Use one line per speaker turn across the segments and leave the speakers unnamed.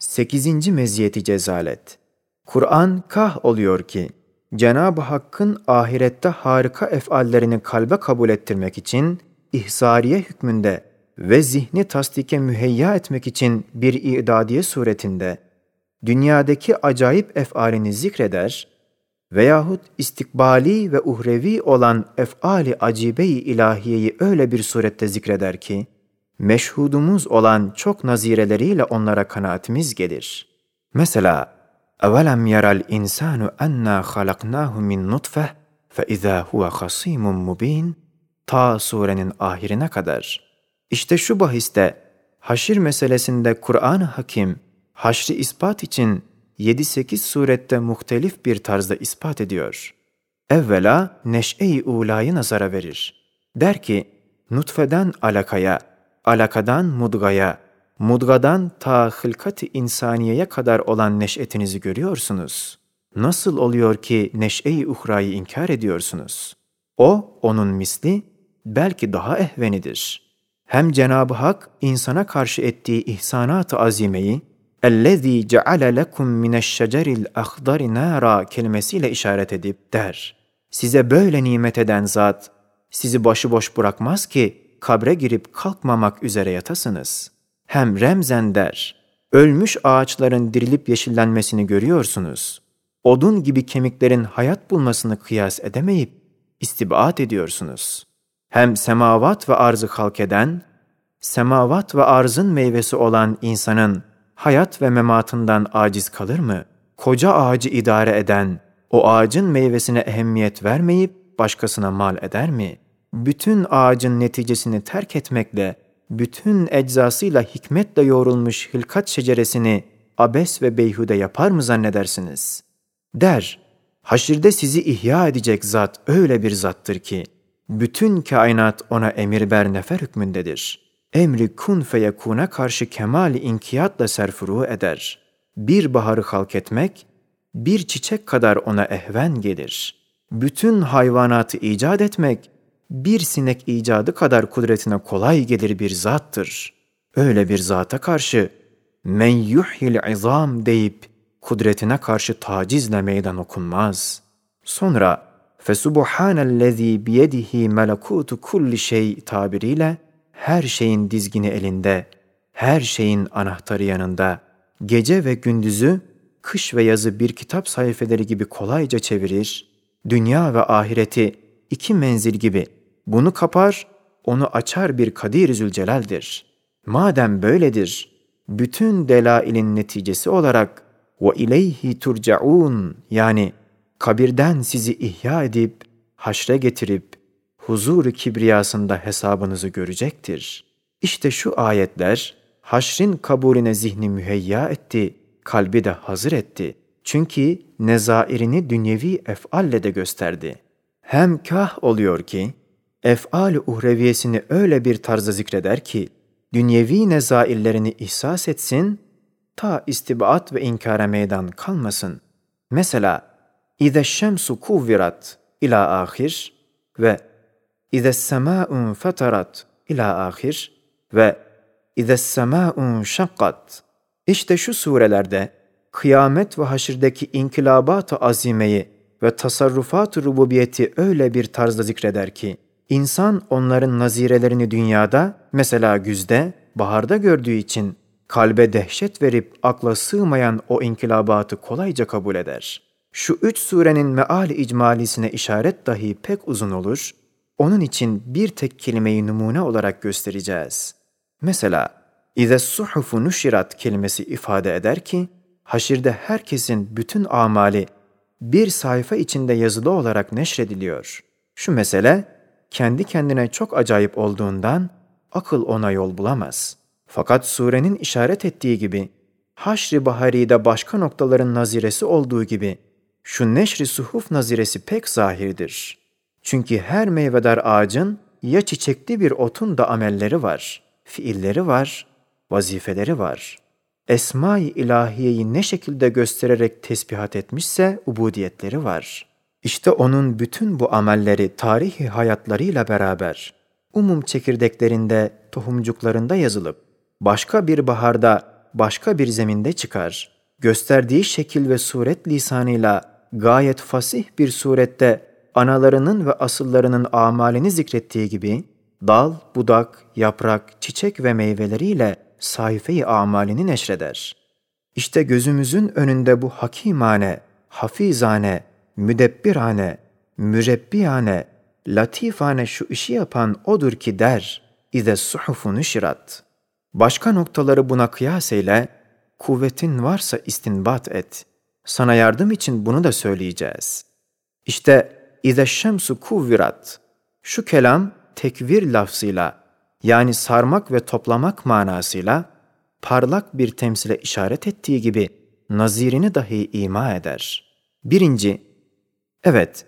Sekizinci meziyeti cezalet. Kur'an kah oluyor ki, Cenab-ı Hakk'ın ahirette harika efallerini kalbe kabul ettirmek için, ihsariye hükmünde ve zihni tasdike müheyya etmek için bir idadiye suretinde, dünyadaki acayip efalini zikreder veyahut istikbali ve uhrevi olan efali acibe-i ilahiyeyi öyle bir surette zikreder ki, meşhudumuz olan çok nazireleriyle onlara kanaatimiz gelir. Mesela, اَوَلَمْ يَرَ الْاِنْسَانُ اَنَّا خَلَقْنَاهُ مِنْ نُطْفَةٍ فَاِذَا هُوَ خَصِيمٌ مُب۪ينٌ Ta surenin ahirine kadar. İşte şu bahiste, haşir meselesinde Kur'an-ı Hakim, haşri ispat için 7-8 surette muhtelif bir tarzda ispat ediyor. Evvela neş'e-i ulayı nazara verir. Der ki, nutfeden alakaya, alakadan mudgaya, mudgadan ta hılkat-ı insaniyeye kadar olan neş'etinizi görüyorsunuz. Nasıl oluyor ki neş'e-i uhrayı inkar ediyorsunuz? O, onun misli, belki daha ehvenidir. Hem Cenab-ı Hak insana karşı ettiği ihsanat-ı azimeyi, اَلَّذ۪ي جَعَلَ لَكُمْ مِنَ الشَّجَرِ الْاَخْضَرِ نَارًا kelimesiyle işaret edip der. Size böyle nimet eden zat, sizi başıboş bırakmaz ki kabre girip kalkmamak üzere yatasınız. Hem remzen der, ölmüş ağaçların dirilip yeşillenmesini görüyorsunuz. Odun gibi kemiklerin hayat bulmasını kıyas edemeyip istibat ediyorsunuz. Hem semavat ve arzı halk eden, semavat ve arzın meyvesi olan insanın hayat ve mematından aciz kalır mı? Koca ağacı idare eden, o ağacın meyvesine ehemmiyet vermeyip başkasına mal eder mi? Bütün ağacın neticesini terk etmekle, bütün eczasıyla hikmetle yoğrulmuş hilkat şeceresini abes ve beyhude yapar mı zannedersiniz? Der, haşirde sizi ihya edecek zat öyle bir zattır ki, bütün kainat ona emir ber nefer hükmündedir.'' emri kun feyekuna karşı kemali inkiyatla serfuru eder. Bir baharı halk etmek, bir çiçek kadar ona ehven gelir. Bütün hayvanatı icat etmek, bir sinek icadı kadar kudretine kolay gelir bir zattır. Öyle bir zata karşı, men yuhyil izam deyip, kudretine karşı tacizle meydan okunmaz. Sonra, fesubhanellezî biyedihi melekutu kulli şey tabiriyle, her şeyin dizgini elinde, her şeyin anahtarı yanında, gece ve gündüzü, kış ve yazı bir kitap sayfeleri gibi kolayca çevirir, dünya ve ahireti iki menzil gibi bunu kapar, onu açar bir Kadir Zülcelal'dir. Madem böyledir, bütün delailin neticesi olarak ve ileyhi turcaun yani kabirden sizi ihya edip, haşre getirip, huzur kibriyasında hesabınızı görecektir. İşte şu ayetler haşrin kabulüne zihni müheyya etti, kalbi de hazır etti. Çünkü nezairini dünyevi efalle de gösterdi. Hem kah oluyor ki, efal-i uhreviyesini öyle bir tarzda zikreder ki, dünyevi nezaillerini ihsas etsin, ta istibaat ve inkara meydan kalmasın. Mesela, اِذَا الشَّمْسُ كُوْوِرَتْ ila ahir ve İze semâ'un fetarat ila ahir ve İze semâ'un şakkat. İşte şu surelerde kıyamet ve haşirdeki inkilabat-ı azimeyi ve tasarrufat-ı rububiyeti öyle bir tarzda zikreder ki, insan onların nazirelerini dünyada, mesela güzde, baharda gördüğü için kalbe dehşet verip akla sığmayan o inkilabatı kolayca kabul eder. Şu üç surenin meali icmalisine işaret dahi pek uzun olur, onun için bir tek kelimeyi numune olarak göstereceğiz. Mesela, اِذَا السُّحُفُ nuşirat kelimesi ifade eder ki, haşirde herkesin bütün amali bir sayfa içinde yazılı olarak neşrediliyor. Şu mesele, kendi kendine çok acayip olduğundan akıl ona yol bulamaz. Fakat surenin işaret ettiği gibi, Haşr-ı Bahari'de başka noktaların naziresi olduğu gibi, şu neşri suhuf naziresi pek zahirdir. Çünkü her meyvedar ağacın ya çiçekli bir otun da amelleri var, fiilleri var, vazifeleri var. Esma-i ilahiyeyi ne şekilde göstererek tesbihat etmişse ubudiyetleri var. İşte onun bütün bu amelleri tarihi hayatlarıyla beraber umum çekirdeklerinde, tohumcuklarında yazılıp başka bir baharda başka bir zeminde çıkar. Gösterdiği şekil ve suret lisanıyla gayet fasih bir surette analarının ve asıllarının amalini zikrettiği gibi, dal, budak, yaprak, çiçek ve meyveleriyle sayfeyi amalini neşreder. İşte gözümüzün önünde bu hakimane, hafizane, müdebbirane, mürebbiyane, latifane şu işi yapan odur ki der, İze suhufu nüşirat. Başka noktaları buna kıyas eyle, kuvvetin varsa istinbat et. Sana yardım için bunu da söyleyeceğiz. İşte İze şemsu kuvvirat. Şu kelam tekvir lafzıyla yani sarmak ve toplamak manasıyla parlak bir temsile işaret ettiği gibi nazirini dahi ima eder. Birinci, evet,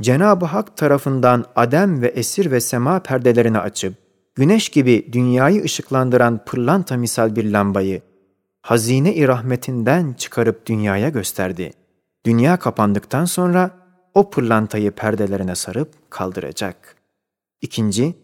Cenab-ı Hak tarafından adem ve esir ve sema perdelerini açıp, güneş gibi dünyayı ışıklandıran pırlanta misal bir lambayı, hazine-i rahmetinden çıkarıp dünyaya gösterdi. Dünya kapandıktan sonra o pırlantayı perdelerine sarıp kaldıracak. İkinci,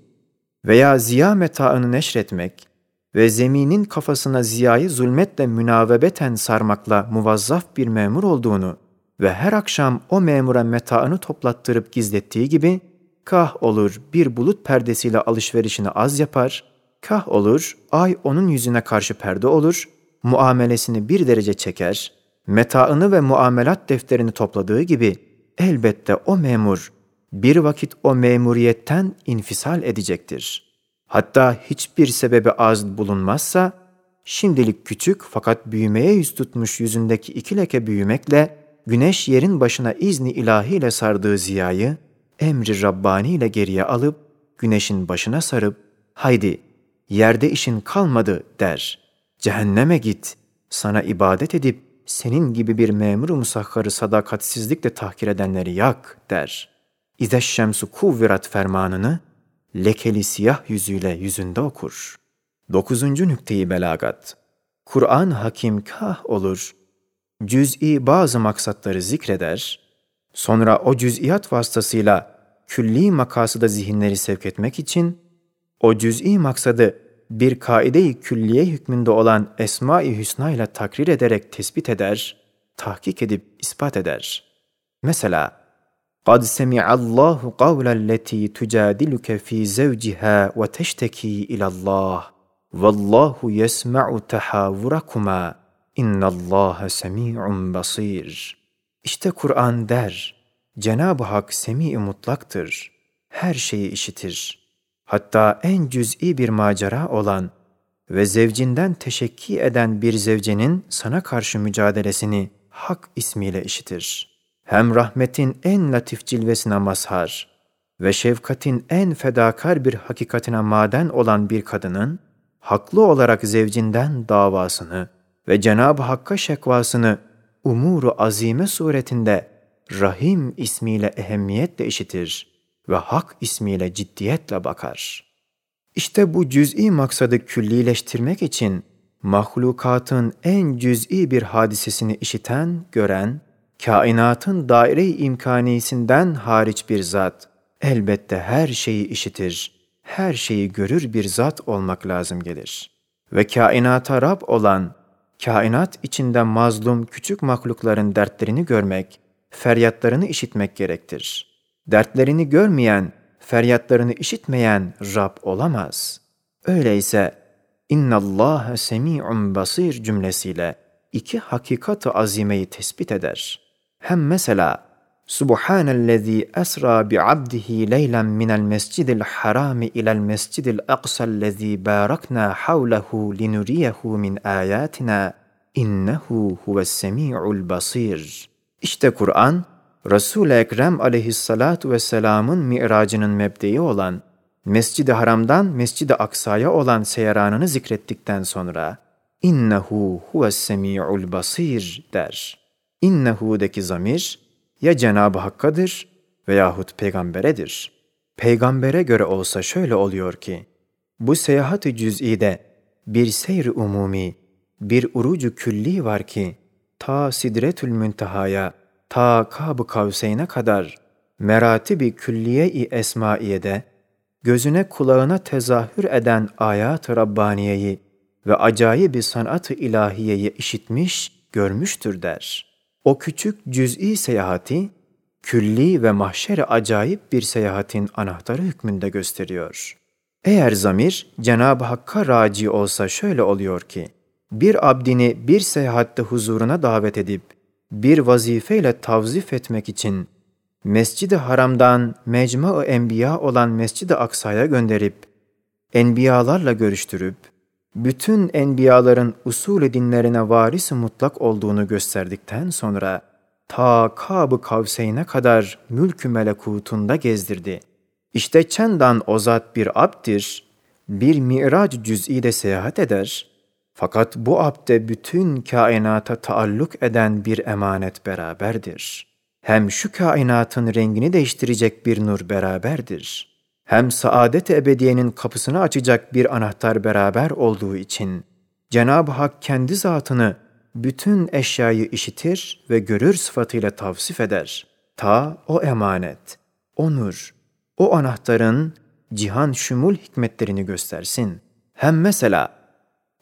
veya ziya metaını neşretmek ve zeminin kafasına ziyayı zulmetle münavebeten sarmakla muvazzaf bir memur olduğunu ve her akşam o memura metaını toplattırıp gizlettiği gibi, kah olur bir bulut perdesiyle alışverişini az yapar, kah olur ay onun yüzüne karşı perde olur, muamelesini bir derece çeker, metaını ve muamelat defterini topladığı gibi elbette o memur bir vakit o memuriyetten infisal edecektir. Hatta hiçbir sebebi az bulunmazsa, şimdilik küçük fakat büyümeye yüz tutmuş yüzündeki iki leke büyümekle, güneş yerin başına izni ilahiyle sardığı ziyayı, emri Rabbani ile geriye alıp, güneşin başına sarıp, haydi yerde işin kalmadı der. Cehenneme git, sana ibadet edip, senin gibi bir memuru musahharı sadakatsizlikle tahkir edenleri yak der.'' İzeş şemsu kuvvirat fermanını lekeli siyah yüzüyle yüzünde okur. Dokuzuncu nükteyi belagat. Kur'an hakim kah olur, cüz'i bazı maksatları zikreder, sonra o cüz'iyat vasıtasıyla külli makasıda zihinleri sevk etmek için, o cüz'i maksadı bir kaide-i külliye hükmünde olan Esma-i Hüsna ile takrir ederek tespit eder, tahkik edip ispat eder. Mesela, قد سمع الله قول التي تجادلك في زوجها وتشتكي إلى الله والله يسمع تحاوركما İnna Allah semi'un basir. İşte Kur'an der, Cenab-ı Hak semi mutlaktır, her şeyi işitir. Hatta en cüz'i bir macera olan ve zevcinden teşekki eden bir zevcenin sana karşı mücadelesini Hak ismiyle işitir. Hem rahmetin en latif cilvesine mazhar ve şefkatin en fedakar bir hakikatine maden olan bir kadının, haklı olarak zevcinden davasını ve Cenab-ı Hakk'a şekvasını umuru azime suretinde Rahim ismiyle ehemmiyetle işitir ve Hak ismiyle ciddiyetle bakar. İşte bu cüz'i maksadı küllileştirmek için mahlukatın en cüz'i bir hadisesini işiten, gören kainatın daire-i imkanisinden hariç bir zat, elbette her şeyi işitir, her şeyi görür bir zat olmak lazım gelir. Ve kainata Rab olan, kainat içinde mazlum küçük mahlukların dertlerini görmek, feryatlarını işitmek gerektir. Dertlerini görmeyen, feryatlarını işitmeyen Rab olamaz. Öyleyse inna Allah semi'un basir cümlesiyle iki hakikat-ı azimeyi tespit eder. Hem mesela سبحان الذي أسرى بعبده ليلا من المسجد الحرام إلى المسجد الأقصى الذي باركنا حوله لنريه من آياتنا إنه هو السميع البصير. İşte Kur'an, Resul-i Ekrem aleyhissalatu vesselamın miracının mebdeyi olan, Mescid-i Haram'dan Mescid-i Aksa'ya olan seyranını zikrettikten sonra, İnnehu huves semi'ul basir der. İnnehu'daki zamir, ya Cenab-ı Hakk'adır veyahut peygamberedir. Peygambere göre olsa şöyle oluyor ki, bu seyahat-ı cüz'ide bir seyr umumi, bir urucu külli var ki, ta sidretül müntehaya, ta kab-ı kavseyne kadar meratibi külliye-i esmaiyede, gözüne kulağına tezahür eden ayat-ı Rabbaniye'yi ve acayip bir sanat-ı ilahiyeyi işitmiş, görmüştür der. O küçük cüz'i seyahati, külli ve mahşere acayip bir seyahatin anahtarı hükmünde gösteriyor. Eğer zamir Cenab-ı Hakk'a raci olsa şöyle oluyor ki, bir abdini bir seyahatte huzuruna davet edip, bir vazifeyle tavzif etmek için Mescid-i Haram'dan Mecmu-i Enbiya olan Mescid-i Aksa'ya gönderip, enbiyalarla görüştürüp, bütün enbiyaların usulü dinlerine varis mutlak olduğunu gösterdikten sonra, ta Kab-ı Kavseyn'e kadar mülkü melekutunda gezdirdi. İşte çendan o zat bir abdir, bir mirac cüz'i de seyahat eder. Fakat bu abde bütün kainata taalluk eden bir emanet beraberdir. Hem şu kainatın rengini değiştirecek bir nur beraberdir. Hem saadet ebediyenin kapısını açacak bir anahtar beraber olduğu için Cenab-ı Hak kendi zatını bütün eşyayı işitir ve görür sıfatıyla tavsif eder. Ta o emanet, o nur, o anahtarın cihan şumul hikmetlerini göstersin. Hem mesela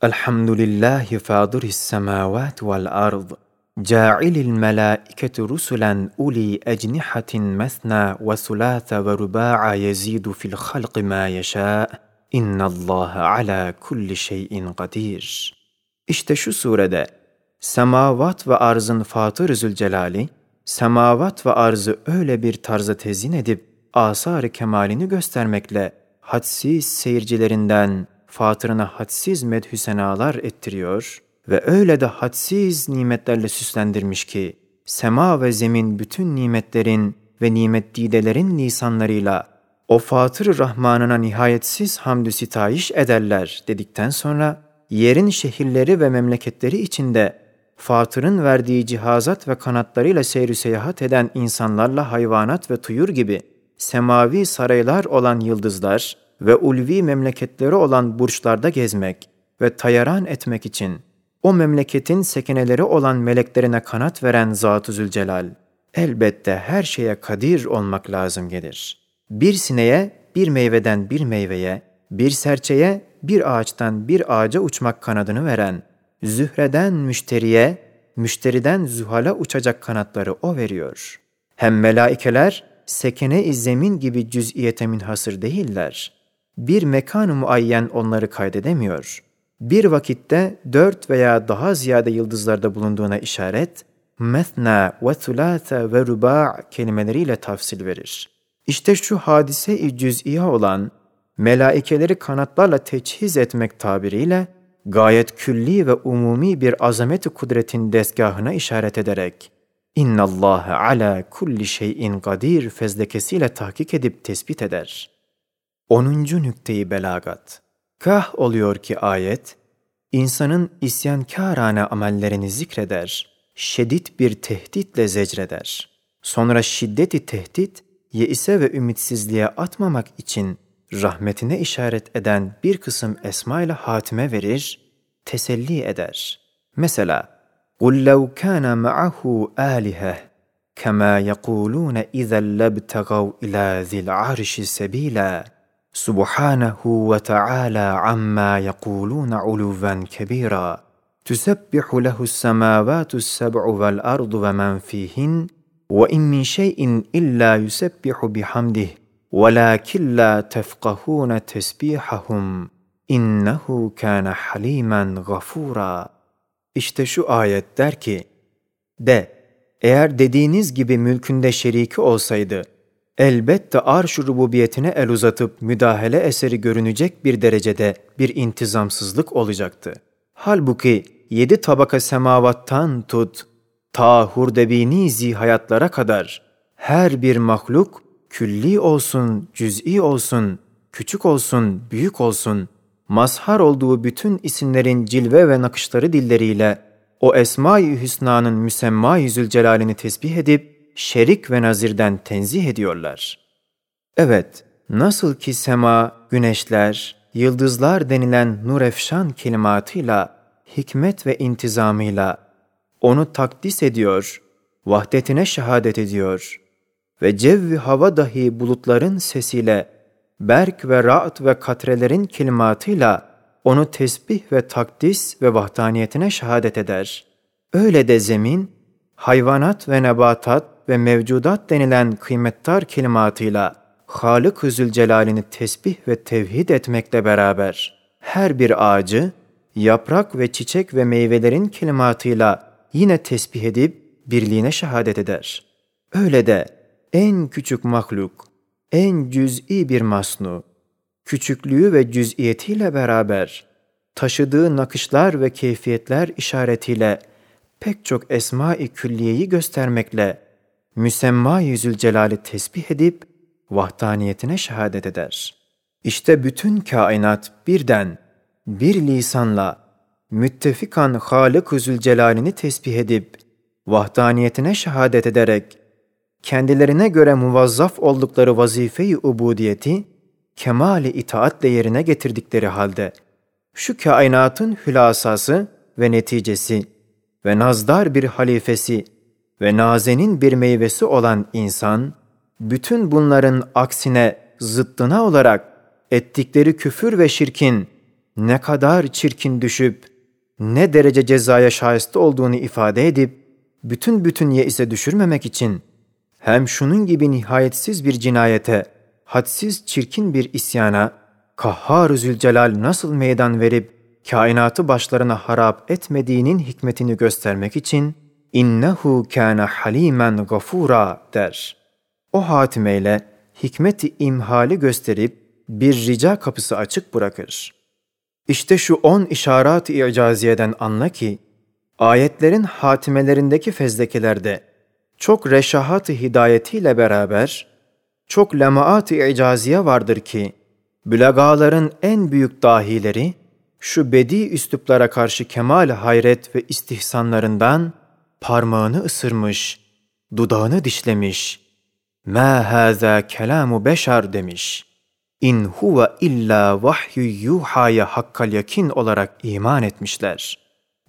Elhamdülillahi fâduris semâvât vel ard melâiketi rusulen uli ecnihatin mesna ve sulâse ve rubâ'a yezidu fil halqi mâ yeşâ innallâhe alâ kulli şeyin kadir. İşte şu surede semavat ve arzın Fatır Zülcelali, semavat ve arzı öyle bir tarza tezin edip asar-ı kemalini göstermekle hadsiz seyircilerinden Fatırına hadsiz medhü senalar ettiriyor ve öyle de hadsiz nimetlerle süslendirmiş ki sema ve zemin bütün nimetlerin ve nimet didelerin lisanlarıyla o Fatır-ı Rahman'ına nihayetsiz hamdü sitayiş ederler dedikten sonra yerin şehirleri ve memleketleri içinde Fatır'ın verdiği cihazat ve kanatlarıyla seyri seyahat eden insanlarla hayvanat ve tuyur gibi semavi saraylar olan yıldızlar ve ulvi memleketleri olan burçlarda gezmek ve tayaran etmek için o memleketin sekeneleri olan meleklerine kanat veren Zat-ı Zülcelal, elbette her şeye kadir olmak lazım gelir. Bir sineye bir meyveden bir meyveye, bir serçeye bir ağaçtan bir ağaca uçmak kanadını veren, zühreden müşteriye, müşteriden zuhala uçacak kanatları o veriyor. Hem melaikeler sekene-i zemin gibi cüz'iyete minhasır değiller. Bir mekan muayyen onları kaydedemiyor. Bir vakitte dört veya daha ziyade yıldızlarda bulunduğuna işaret, methna ve thulâthe ve rubâ kelimeleriyle tafsil verir. İşte şu hadise-i cüz'iye olan melaikeleri kanatlarla teçhiz etmek tabiriyle gayet külli ve umumi bir azameti kudretin desgahına işaret ederek İnna Allah ala kulli şeyin kadir fezlekesiyle tahkik edip tespit eder. 10. nükteyi belagat. Kah oluyor ki ayet, insanın isyankârane amellerini zikreder, şiddet bir tehditle zecreder. Sonra şiddeti tehdit, yeise ve ümitsizliğe atmamak için rahmetine işaret eden bir kısım esma ile hatime verir, teselli eder. Mesela, قُلْ لَوْ كَانَ مَعَهُ آلِهَةٌ كَمَا يَقُولُونَ اِذَا لَبْتَغَوْا اِلَى ذِي الْعَرْشِ سَب۪يلًا Subhanahu ve Taala amma yekulun uluven kebira. Tüsebbihu lehu's semavatu seb'u vel ardu ve men fihin ve in min şey'in illa yusebbihu bihamdih velakin la tefkahun tesbihahum innehu kana halimen gafura. İşte şu ayet der ki, De, eğer dediğiniz gibi mülkünde şeriki olsaydı, elbette arş-ı rububiyetine el uzatıp müdahale eseri görünecek bir derecede bir intizamsızlık olacaktı. Halbuki yedi tabaka semavattan tut, ta hurdebini hayatlara kadar her bir mahluk külli olsun, cüz'i olsun, küçük olsun, büyük olsun, mazhar olduğu bütün isimlerin cilve ve nakışları dilleriyle o Esma-i Hüsna'nın müsemma-i Zülcelal'ini tesbih edip şerik ve nazirden tenzih ediyorlar. Evet, nasıl ki sema, güneşler, yıldızlar denilen nurefşan kelimatıyla, hikmet ve intizamıyla onu takdis ediyor, vahdetine şehadet ediyor ve cevvi hava dahi bulutların sesiyle berk ve ra'd ve katrelerin kelimatıyla onu tesbih ve takdis ve vahdaniyetine şehadet eder. Öyle de zemin, hayvanat ve nebatat ve mevcudat denilen kıymettar kelimatıyla Halık-ı Zülcelal'ini tesbih ve tevhid etmekle beraber her bir ağacı, yaprak ve çiçek ve meyvelerin kelimatıyla yine tesbih edip birliğine şehadet eder. Öyle de en küçük mahluk, en cüz'i bir masnu, küçüklüğü ve cüz'iyetiyle beraber taşıdığı nakışlar ve keyfiyetler işaretiyle pek çok esma-i külliyeyi göstermekle müsemma-i zülcelali tesbih edip vahdaniyetine şehadet eder. İşte bütün kainat birden, bir lisanla, müttefikan Halık-ı Zülcelal'ini tesbih edip, vahdaniyetine şehadet ederek, kendilerine göre muvazzaf oldukları vazife-i ubudiyeti, kemali itaatle yerine getirdikleri halde, şu kainatın hülasası ve neticesi ve nazdar bir halifesi ve nazenin bir meyvesi olan insan, bütün bunların aksine zıttına olarak ettikleri küfür ve şirkin ne kadar çirkin düşüp ne derece cezaya şahiste olduğunu ifade edip bütün bütün yeise düşürmemek için hem şunun gibi nihayetsiz bir cinayete, hadsiz çirkin bir isyana, Kahhar-ı Zülcelal nasıl meydan verip kainatı başlarına harap etmediğinin hikmetini göstermek için innehu kana halimen gafura der. O hatimeyle hikmeti imhali gösterip bir rica kapısı açık bırakır. İşte şu on işaret-i icaziyeden anla ki, ayetlerin hatimelerindeki fezlekelerde çok reşahat-ı hidayetiyle beraber çok lemaat-ı icaziye vardır ki, bülagaların en büyük dahileri, şu bedi üsluplara karşı kemal hayret ve istihsanlarından parmağını ısırmış, dudağını dişlemiş. Mâ hâzâ kelâmu beşer demiş. İn huve illa vahyü yuhaya hakkal yakin olarak iman etmişler.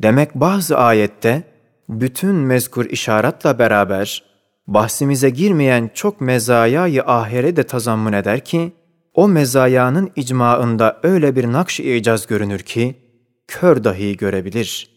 Demek bazı ayette bütün mezkur işaratla beraber bahsimize girmeyen çok mezayayı ahire de tazammun eder ki, o mezayanın icmaında öyle bir nakş icaz görünür ki, kör dahi görebilir.''